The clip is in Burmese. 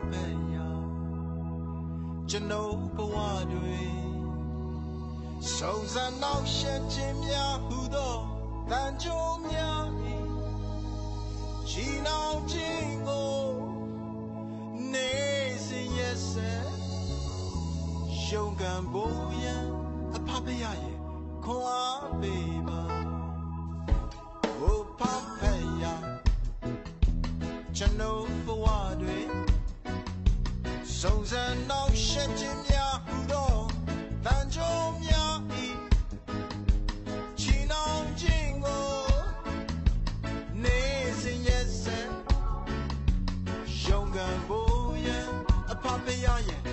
ပဲယာကျွန်ုပ်ဘဝတွေစုံစမ်းနောက်ရှက်ခြင်းများဟူသောတန်ကြိုးများ၏ချီနှောင်ခြင်းကိုနေစဉ်ရက်ဆက်ရှုံကံဖို့ရန်အဖဖရရဲ့ခွန်အားပေးပါဘုဖဖရကျွန်ုပ်ဘဝတွေ စုံစမ်းနောက်ရှက်ခြင်းများဟူသောတန်ကြုံများဤချီနှောင်ခြင်းကိုနေစဉ်ရက်စံရုံကံဖို့ရန်အဖဖရရန်